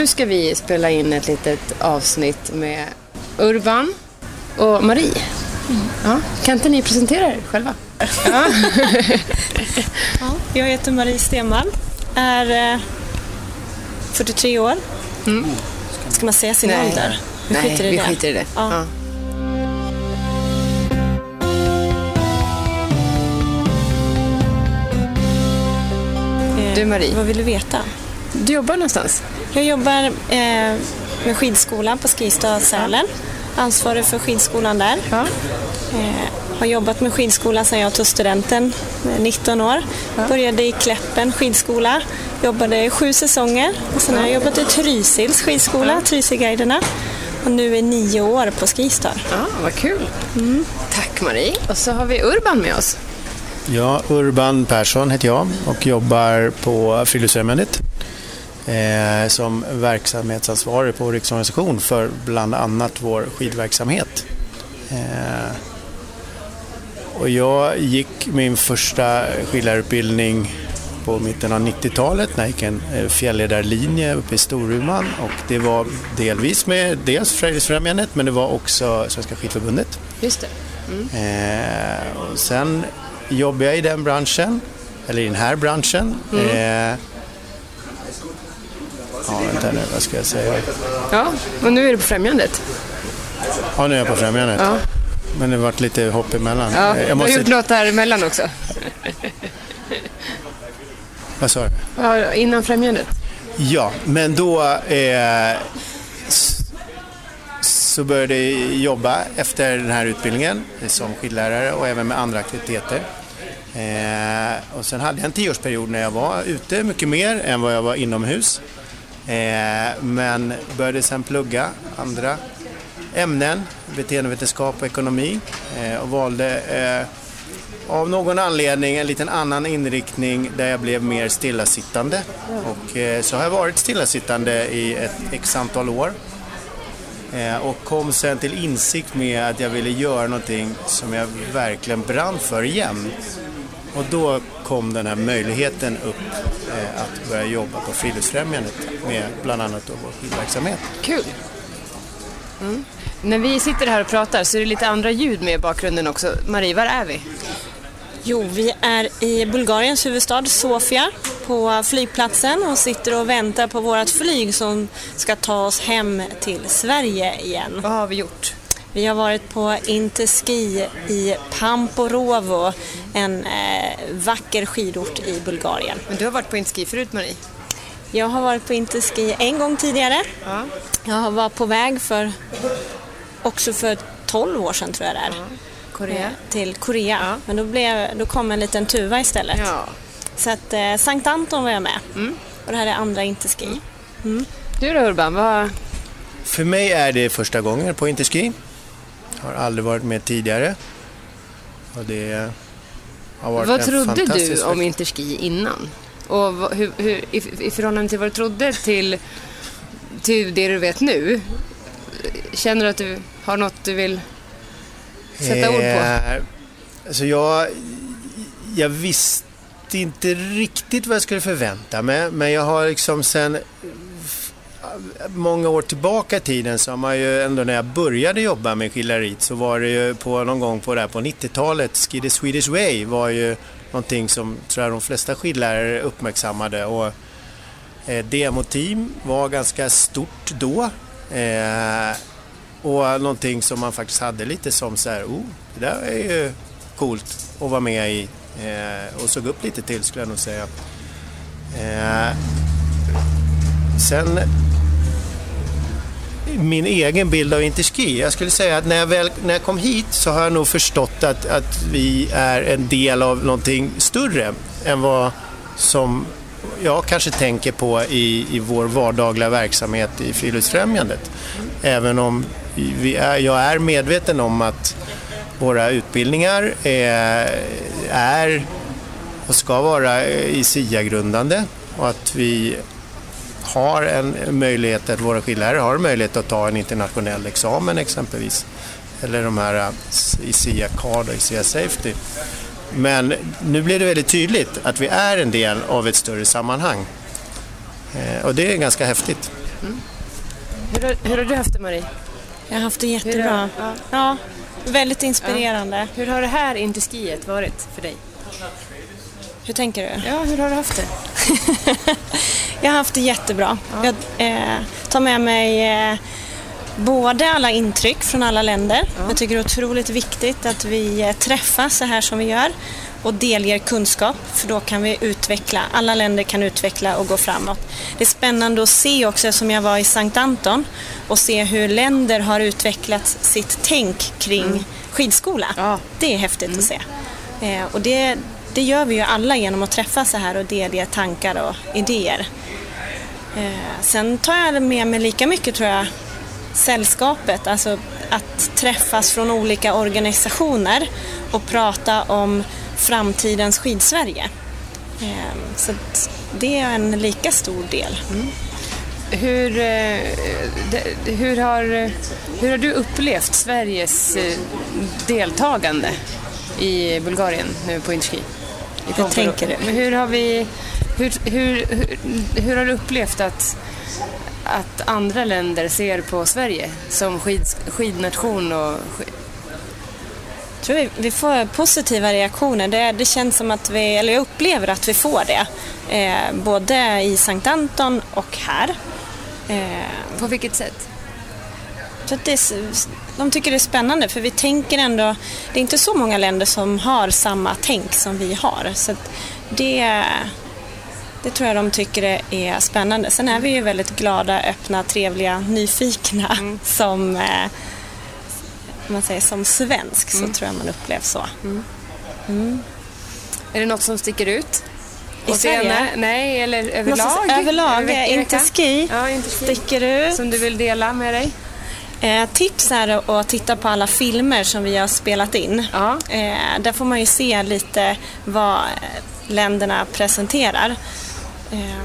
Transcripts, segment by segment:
Nu ska vi spela in ett litet avsnitt med Urban och Marie. Mm. Ja, kan inte ni presentera er själva? Ja. ja, jag heter Marie Stenvall, är eh, 43 år. Mm. Ska man säga sin Nej. ålder? Vi Nej, skiter i vi det. Skiter i det. Ja. Ja. Du Marie. Vad vill du veta? Du jobbar någonstans? Jag jobbar eh, med skidskolan på Skistad Sälen. Ansvarig för skidskolan där. Ja. Eh, har jobbat med skidskola sedan jag tog studenten, 19 år. Ja. Började i Kläppen skidskola, jobbade i sju säsonger. Och sen har jag jobbat i Trysils skidskola, ja. Trysilguiderna. Och nu är nio år på Skistar. Ja, vad kul. Mm. Tack Marie. Och så har vi Urban med oss. Ja, Urban Persson heter jag och jobbar på Friluftsfrämjandet eh, som verksamhetsansvarig på riksorganisation för bland annat vår skidverksamhet. Eh, och jag gick min första skidlärarutbildning på mitten av 90-talet när jag gick en eh, fjällledarlinje uppe i Storuman och det var delvis med dels Frälsningsfrämjandet men det var också Svenska skidförbundet. Just det. Mm. Eh, och sen jobbade jag i den branschen, eller i den här branschen. Mm. Eh, vänta nu, vad ska jag säga? Ja, och nu är du på Främjandet. Ja, nu är jag på Främjandet. Ja. Men det varit lite hopp emellan. Ja, jag måste... Du har gjort något däremellan också. Vad sa du? Ja, innan Främjandet. Ja, men då eh, så började jag jobba efter den här utbildningen som skidlärare och även med andra aktiviteter. Eh, och sen hade jag en tioårsperiod när jag var ute mycket mer än vad jag var inomhus. Eh, men började sen plugga andra ämnen, beteendevetenskap och ekonomi eh, och valde eh, av någon anledning en liten annan inriktning där jag blev mer stillasittande. Och eh, så har jag varit stillasittande i ett x antal år. Eh, och kom sen till insikt med att jag ville göra någonting som jag verkligen brann för igen. Och då kom den här möjligheten upp att börja jobba på Friluftsfrämjandet med bland annat då vår skidverksamhet. Kul! Mm. När vi sitter här och pratar så är det lite andra ljud med i bakgrunden också. Marie, var är vi? Jo, vi är i Bulgariens huvudstad Sofia på flygplatsen och sitter och väntar på vårt flyg som ska ta oss hem till Sverige igen. Vad har vi gjort? Vi har varit på Interski i Pamporovo, en eh, vacker skidort i Bulgarien. Men du har varit på Interski förut Marie? Jag har varit på Interski en gång tidigare. Ja. Jag var på väg för också för 12 år sedan tror jag det är. Ja. Korea. Eh, till Korea. Ja. Men då, blev, då kom en liten tuva istället. Ja. Så att eh, Sankt Anton var jag med. Mm. Och det här är andra Interski. Mm. Mm. Du då Urban, vad... För mig är det första gången på Interski. Har aldrig varit med tidigare. Och det har varit vad trodde du om Interski innan? Och hur, hur, i, i förhållande till vad du trodde till, till det du vet nu, Känner du att du har något du vill sätta eh, ord på? Eh, alltså jag, jag visste inte riktigt vad jag skulle förvänta mig, men jag har liksom sen många år tillbaka i tiden så har man ju ändå när jag började jobba med skilleriet så var det ju på någon gång på, på 90-talet, Ski the Swedish Way var ju någonting som tror jag de flesta skidlärare uppmärksammade och eh, demoteam var ganska stort då. Eh, och någonting som man faktiskt hade lite som så här, oh, det där är ju coolt att vara med i eh, och såg upp lite till skulle jag nog säga. Eh, sen min egen bild av Interski. Jag skulle säga att när jag, väl, när jag kom hit så har jag nog förstått att, att vi är en del av någonting större än vad som jag kanske tänker på i, i vår vardagliga verksamhet i Friluftsfrämjandet. Även om vi är, jag är medveten om att våra utbildningar är, är och ska vara i SIA-grundande och att vi har en möjlighet, att våra skidlärare har en möjlighet att ta en internationell examen exempelvis. Eller de här i SIA Card och i SIA Safety. Men nu blir det väldigt tydligt att vi är en del av ett större sammanhang. Eh, och det är ganska häftigt. Mm. Hur, har, hur har du haft det Marie? Jag har haft det jättebra. Ja. ja. väldigt inspirerande. Ja. Hur har det här in till skiet varit för dig? Hur tänker du? Ja, hur har du haft det? jag har haft det jättebra. Ja. Jag eh, tar med mig eh, både alla intryck från alla länder. Ja. Jag tycker det är otroligt viktigt att vi eh, träffas så här som vi gör och delger kunskap för då kan vi utveckla, alla länder kan utveckla och gå framåt. Det är spännande att se också som jag var i Sankt Anton och se hur länder har utvecklat sitt tänk kring mm. skidskola. Ja. Det är häftigt mm. att se. Eh, och det, det gör vi ju alla genom att träffas så här och delge tankar och idéer. Eh, sen tar jag med mig lika mycket tror jag sällskapet, alltså att träffas från olika organisationer och prata om framtidens Skidsverige. Eh, så det är en lika stor del. Mm. Hur, eh, hur, har, hur har du upplevt Sveriges deltagande i Bulgarien nu på Interski? Hur tänker du? Hur har, vi, hur, hur, hur, hur har du upplevt att, att andra länder ser på Sverige som skid, skidnation och tror vi, vi får positiva reaktioner. Det, det känns som att vi, eller jag upplever att vi får det. Eh, både i Sankt Anton och här. Eh, På vilket sätt? Så att det, de tycker det är spännande för vi tänker ändå, det är inte så många länder som har samma tänk som vi har. Så det, det tror jag de tycker är spännande. Sen är vi ju väldigt glada, öppna, trevliga, nyfikna mm. som eh, man säger som svensk mm. så tror jag man upplever så. Mm. Mm. Är det något som sticker ut? I Sverige? Nej, eller överlag? Överlag, Över inte ski, ja, inte ski. sticker ut. Som du vill dela med dig? Eh, tips är att titta på alla filmer som vi har spelat in. Ja. Eh, där får man ju se lite vad länderna presenterar. Eh,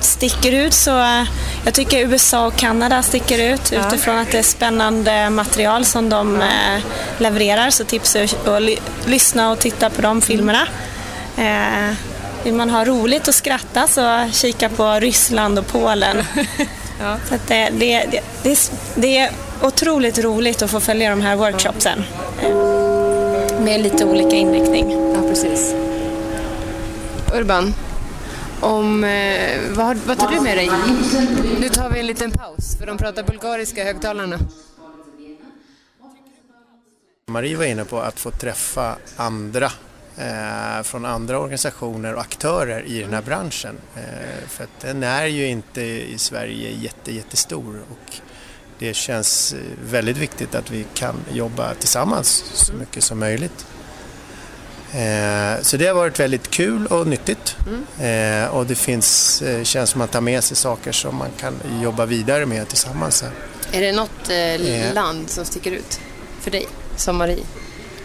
sticker ut så jag tycker USA och Kanada sticker ut ja. utifrån att det är spännande material som de ja. eh, levererar så tipsar jag att ly lyssna och titta på de filmerna. Eh, vill man ha roligt och skratta så kika på Ryssland och Polen. ja. så det, det, det, det, det är otroligt roligt att få följa de här workshopsen med lite olika inriktning. Ja, precis. Urban, om... Eh, vad, vad tar du med dig? Nu tar vi en liten paus, för de pratar bulgariska högtalarna. Marie var inne på att få träffa andra från andra organisationer och aktörer i den här branschen. Eh, för att den är ju inte i Sverige jätte, jättestor och det känns väldigt viktigt att vi kan jobba tillsammans så mycket som möjligt. Eh, så det har varit väldigt kul och nyttigt. Mm. Eh, och det finns, eh, känns som att man tar med sig saker som man kan jobba vidare med tillsammans. Är det något eh, land som sticker ut för dig, som Marie?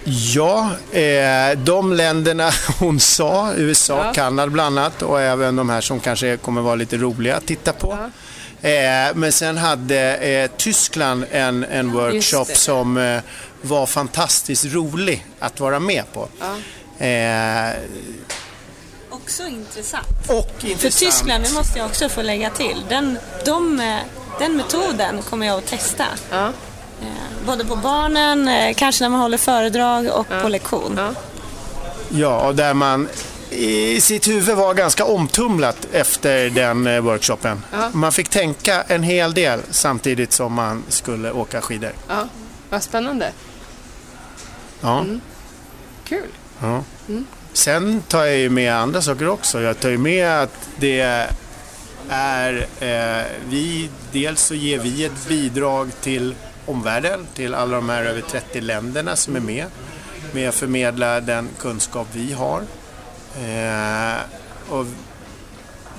Ja, eh, de länderna hon sa, USA, ja. Kanada bland annat och även de här som kanske kommer vara lite roliga att titta på. Ja. Eh, men sen hade eh, Tyskland en, en workshop som eh, var fantastiskt rolig att vara med på. Ja. Eh, också intressant. Och intressant. För Tyskland, det måste jag också få lägga till, den, de, eh, den metoden kommer jag att testa. Eh, både på barnen, eh, kanske när man håller föredrag och ja. på lektion. Ja. ja, och där man i sitt huvud var ganska omtumlat efter den eh, workshopen. Ja. Man fick tänka en hel del samtidigt som man skulle åka skidor. Ja, vad spännande. Ja. Mm. Kul. Ja. Mm. Sen tar jag ju med andra saker också. Jag tar ju med att det är eh, vi, dels så ger vi ett bidrag till omvärlden, till alla de här över 30 länderna som är med, med att förmedla den kunskap vi har. Eh, och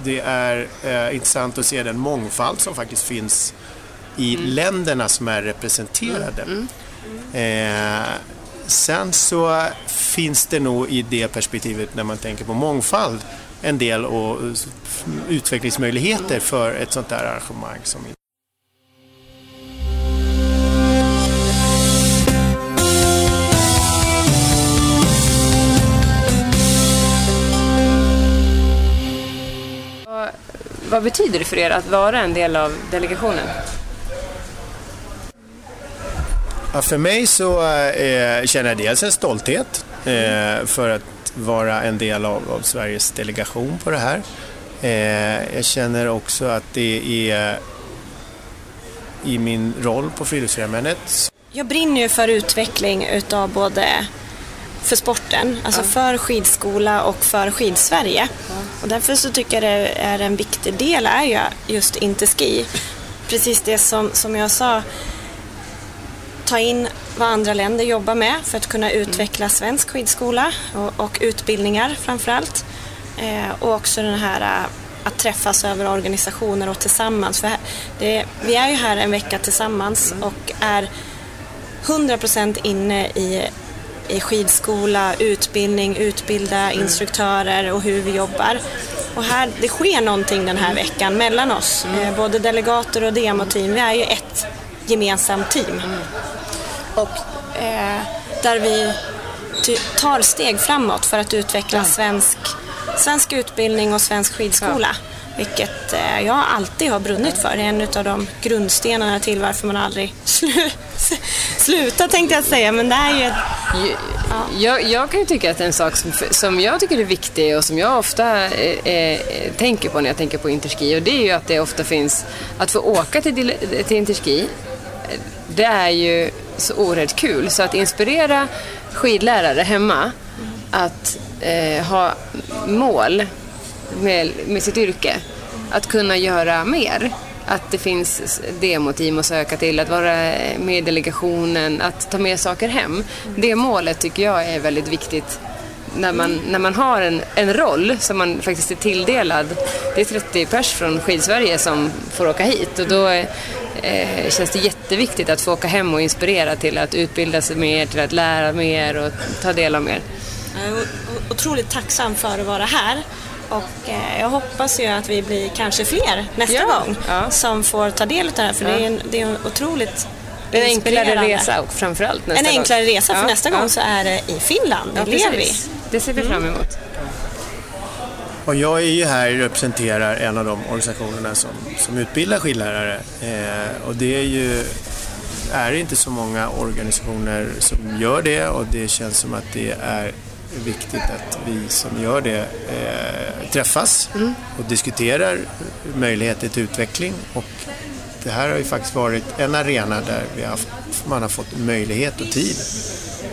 det är eh, intressant att se den mångfald som faktiskt finns i mm. länderna som är representerade. Mm. Mm. Eh, Sen så finns det nog i det perspektivet när man tänker på mångfald en del och utvecklingsmöjligheter för ett sånt där arrangemang. Som vad betyder det för er att vara en del av delegationen? Ja, för mig så eh, känner jag dels en stolthet eh, för att vara en del av, av, Sveriges delegation på det här. Eh, jag känner också att det är i min roll på Friluftsfrämjandet. Jag brinner ju för utveckling utav både för sporten, alltså ja. för skidskola och för skidsverige. Ja. Och därför så tycker jag det är en viktig del är ju just Interski. Precis det som, som jag sa, ta in vad andra länder jobbar med för att kunna utveckla svensk skidskola och, och utbildningar framförallt. Eh, och också den här eh, att träffas över organisationer och tillsammans. För det, vi är ju här en vecka tillsammans mm. och är 100% inne i skidskola, utbildning, utbilda mm. instruktörer och hur vi jobbar. Och här, det sker någonting den här veckan mellan oss, mm. eh, både delegater och demoteam. Vi är ju ett gemensamt team. Mm. Och eh, där vi tar steg framåt för att utveckla svensk, svensk utbildning och svensk skidskola. Ja. Vilket eh, jag alltid har brunnit för. Det är en av de grundstenarna till varför man aldrig slu slutar tänkte jag säga. Men det är ju... Ja. Jag, jag, kan ju tycka att en sak som, som jag tycker är viktig och som jag ofta eh, eh, tänker på när jag tänker på Interski och det är ju att det ofta finns att få åka till, till Interski. Det är ju så oerhört kul. Så att inspirera skidlärare hemma att eh, ha mål med, med sitt yrke. Att kunna göra mer. Att det finns demoteam att söka till, att vara med i delegationen, att ta med saker hem. Det målet tycker jag är väldigt viktigt när man, när man har en, en roll som man faktiskt är tilldelad. Det är 30 pers från Skidsverige som får åka hit och då eh, känns det jätteviktigt att få åka hem och inspirera till att utbilda sig mer, till att lära mer och ta del av mer. Jag är otroligt tacksam för att vara här och eh, jag hoppas ju att vi blir kanske fler nästa ja, gång ja. som får ta del av det här för ja. det, är en, det är en otroligt en enklare resa och framförallt nästa En gång. enklare resa för nästa gång så är det i Finland, ja, det vi. Det ser vi fram emot. Och jag är ju här och representerar en av de organisationerna som, som utbildar skidlärare. Eh, och det är ju är inte så många organisationer som gör det och det känns som att det är viktigt att vi som gör det eh, träffas mm. och diskuterar möjligheter till utveckling. Och det här har ju faktiskt varit en arena där vi haft, man har fått möjlighet och tid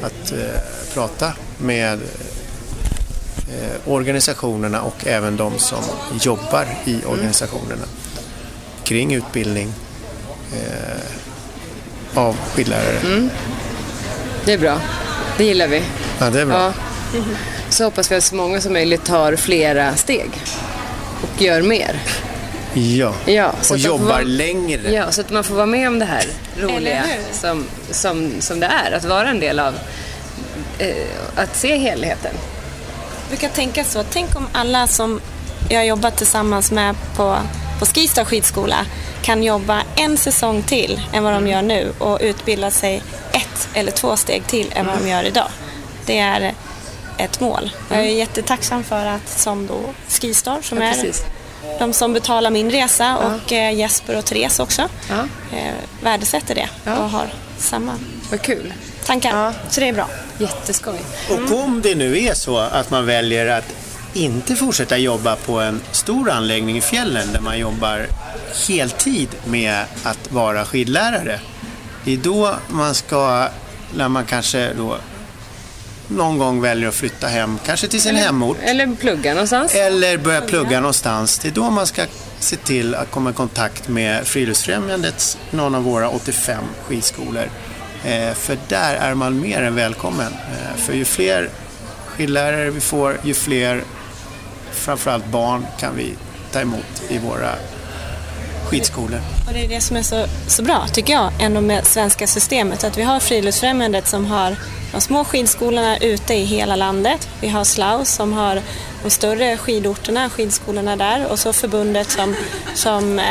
att eh, prata med eh, organisationerna och även de som jobbar i mm. organisationerna kring utbildning eh, av skidlärare. Mm. Det är bra. Det gillar vi. Ja, det är bra. Ja. Så hoppas vi att så många som möjligt tar flera steg och gör mer. Ja, ja och jobbar vara, längre. Ja, så att man får vara med om det här roliga som, som, som det är. Att vara en del av, eh, att se helheten. Jag brukar tänka så, tänk om alla som jag har jobbat tillsammans med på, på Skistar skidskola kan jobba en säsong till än vad de gör nu och utbilda sig ett eller två steg till än vad de gör idag. Det är ett mål. Jag är mm. jättetacksam för att som då Skistar som ja, är precis. de som betalar min resa ja. och eh, Jesper och Therese också ja. eh, värdesätter det och har samma Vad kul. tankar. Så det är bra. Jätteskoj. Mm. Och om det nu är så att man väljer att inte fortsätta jobba på en stor anläggning i fjällen där man jobbar heltid med att vara skidlärare. Det är då man ska, när man kanske då någon gång väljer att flytta hem, kanske till sin eller, hemort. Eller plugga någonstans. Eller börja plugga någonstans. Det är då man ska se till att komma i kontakt med Friluftsfrämjandets, någon av våra 85 skidskolor. Eh, för där är man mer än välkommen. Eh, för ju fler skidlärare vi får, ju fler, framförallt barn, kan vi ta emot i våra skidskolor. Och det är det som är så, så bra, tycker jag, ändå med svenska systemet. Att vi har Friluftsfrämjandet som har de små skidskolorna ute i hela landet. Vi har Slaus som har de större skidorterna, skidskolorna där och så förbundet som, som eh,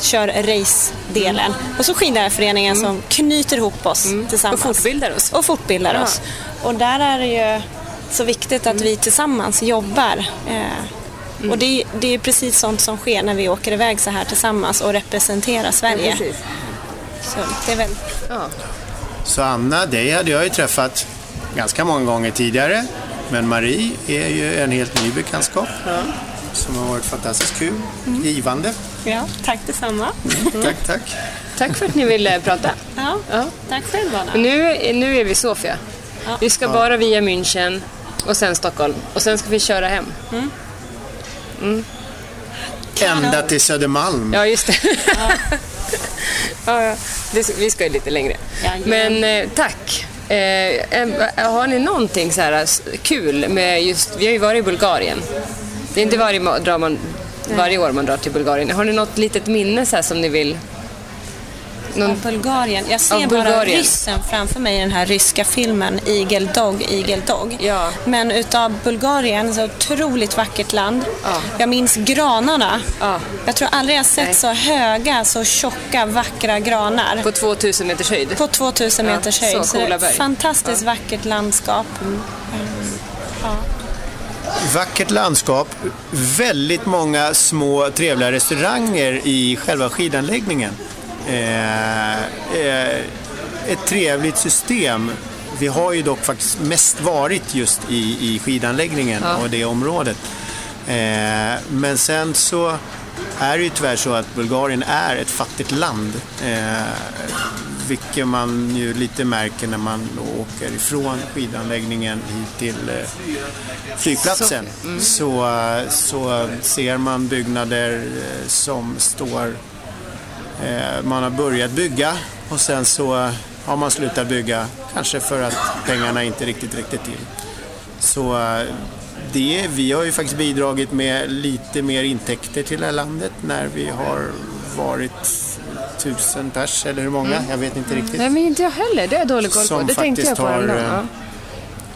kör race-delen. Och så skidlärarföreningen mm. som knyter ihop oss mm. tillsammans. Och fortbildar oss. Och fortbildar ja. oss. Och där är det ju så viktigt att mm. vi tillsammans jobbar eh, Och det, det är precis sånt som sker när vi åker iväg så här tillsammans och representerar Sverige. Precis. så det är väl... Ja. Så Anna, dig hade jag ju träffat ganska många gånger tidigare. Men Marie är ju en helt ny bekantskap. Som har varit fantastiskt kul, givande. Ja, tack detsamma. Tack, tack. Tack för att ni ville prata. Ja, Ja. tack själv Anna. Nu, nu är vi i Sofia. Ja. Vi ska bara via München och sen Stockholm. Och sen ska vi köra hem. Ända till Södermalm. Ja, just det. ja, ja. Det- Vi ska ju lite längre. Men eh, tack. Eh, eh, har ni någonting så här kul med just... Vi har ju varit i Bulgarien. Det är inte varje, drar man, varje år man drar till Bulgarien. Har ni något litet minne så här som ni vill... Någon, Av Bulgarien. Jag ser bara ryssen framför mig i den här ryska filmen Eagle Dog, Eagle Dog. Ja. Men utav Bulgarien, så otroligt vackert land. Ja. Jag minns granarna. Ja. Jag tror aldrig jag sett Nej. så höga, så tjocka, vackra granar. på 2000 meters höjd? På 2000 Ja, meters så höjd. Så det är ett fantastiskt vackert landskap. Ja. Vackert landskap, väldigt många små trevliga restauranger i själva skidanläggningen. Eh, eh, ett trevligt system. Vi har ju dock faktiskt mest varit just i, i skidanläggningen Ja. och det området. Eh, men sen så är det ju tyvärr så att Bulgarien är ett fattigt land. Eh, vilket man ju lite märker när man åker ifrån skidanläggningen hit till eh, flygplatsen. Så, så ser man byggnader som står... Eh, man har börjat bygga och sen så har man slutat bygga. Kanske för att pengarna inte riktigt räckte till. Så eh, det, vi har ju faktiskt bidragit med lite mer intäkter till det här landet när vi har varit tusen pers eller hur många, jag vet inte riktigt. Nej, men inte jag heller. Det är dålig koll på. Som Det tänkte jag på har, eh.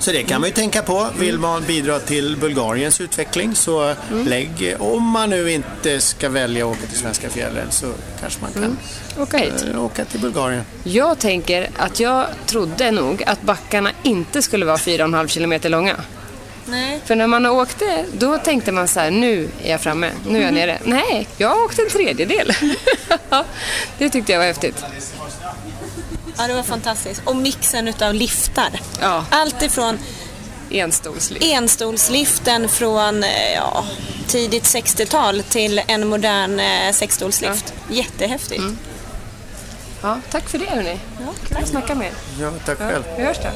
Så det kan man ju tänka på. Vill man bidra till Bulgariens utveckling så lägg, om man nu inte ska välja att åka till svenska fjällen så kanske man kan Åka hit. eh, åka till Bulgarien. Jag tänker att jag trodde nog att backarna inte skulle vara 4,5 kilometer långa. Nej. För när man åkte, då tänkte man så här, nu är jag framme, nu är jag nere. Nej, jag åkte en tredjedel. det tyckte jag var häftigt. Ja, det var fantastiskt. Och mixen utav liftar. Ja, Allt ifrån enstolslift. enstolsliften från eh, ja, tidigt 60-tal till en modern eh, sexstolslift. Jättehäftigt. Ja, tack för det hörni. Ja, Kul att snacka med er. Ja, tack själv. Vi hörs då.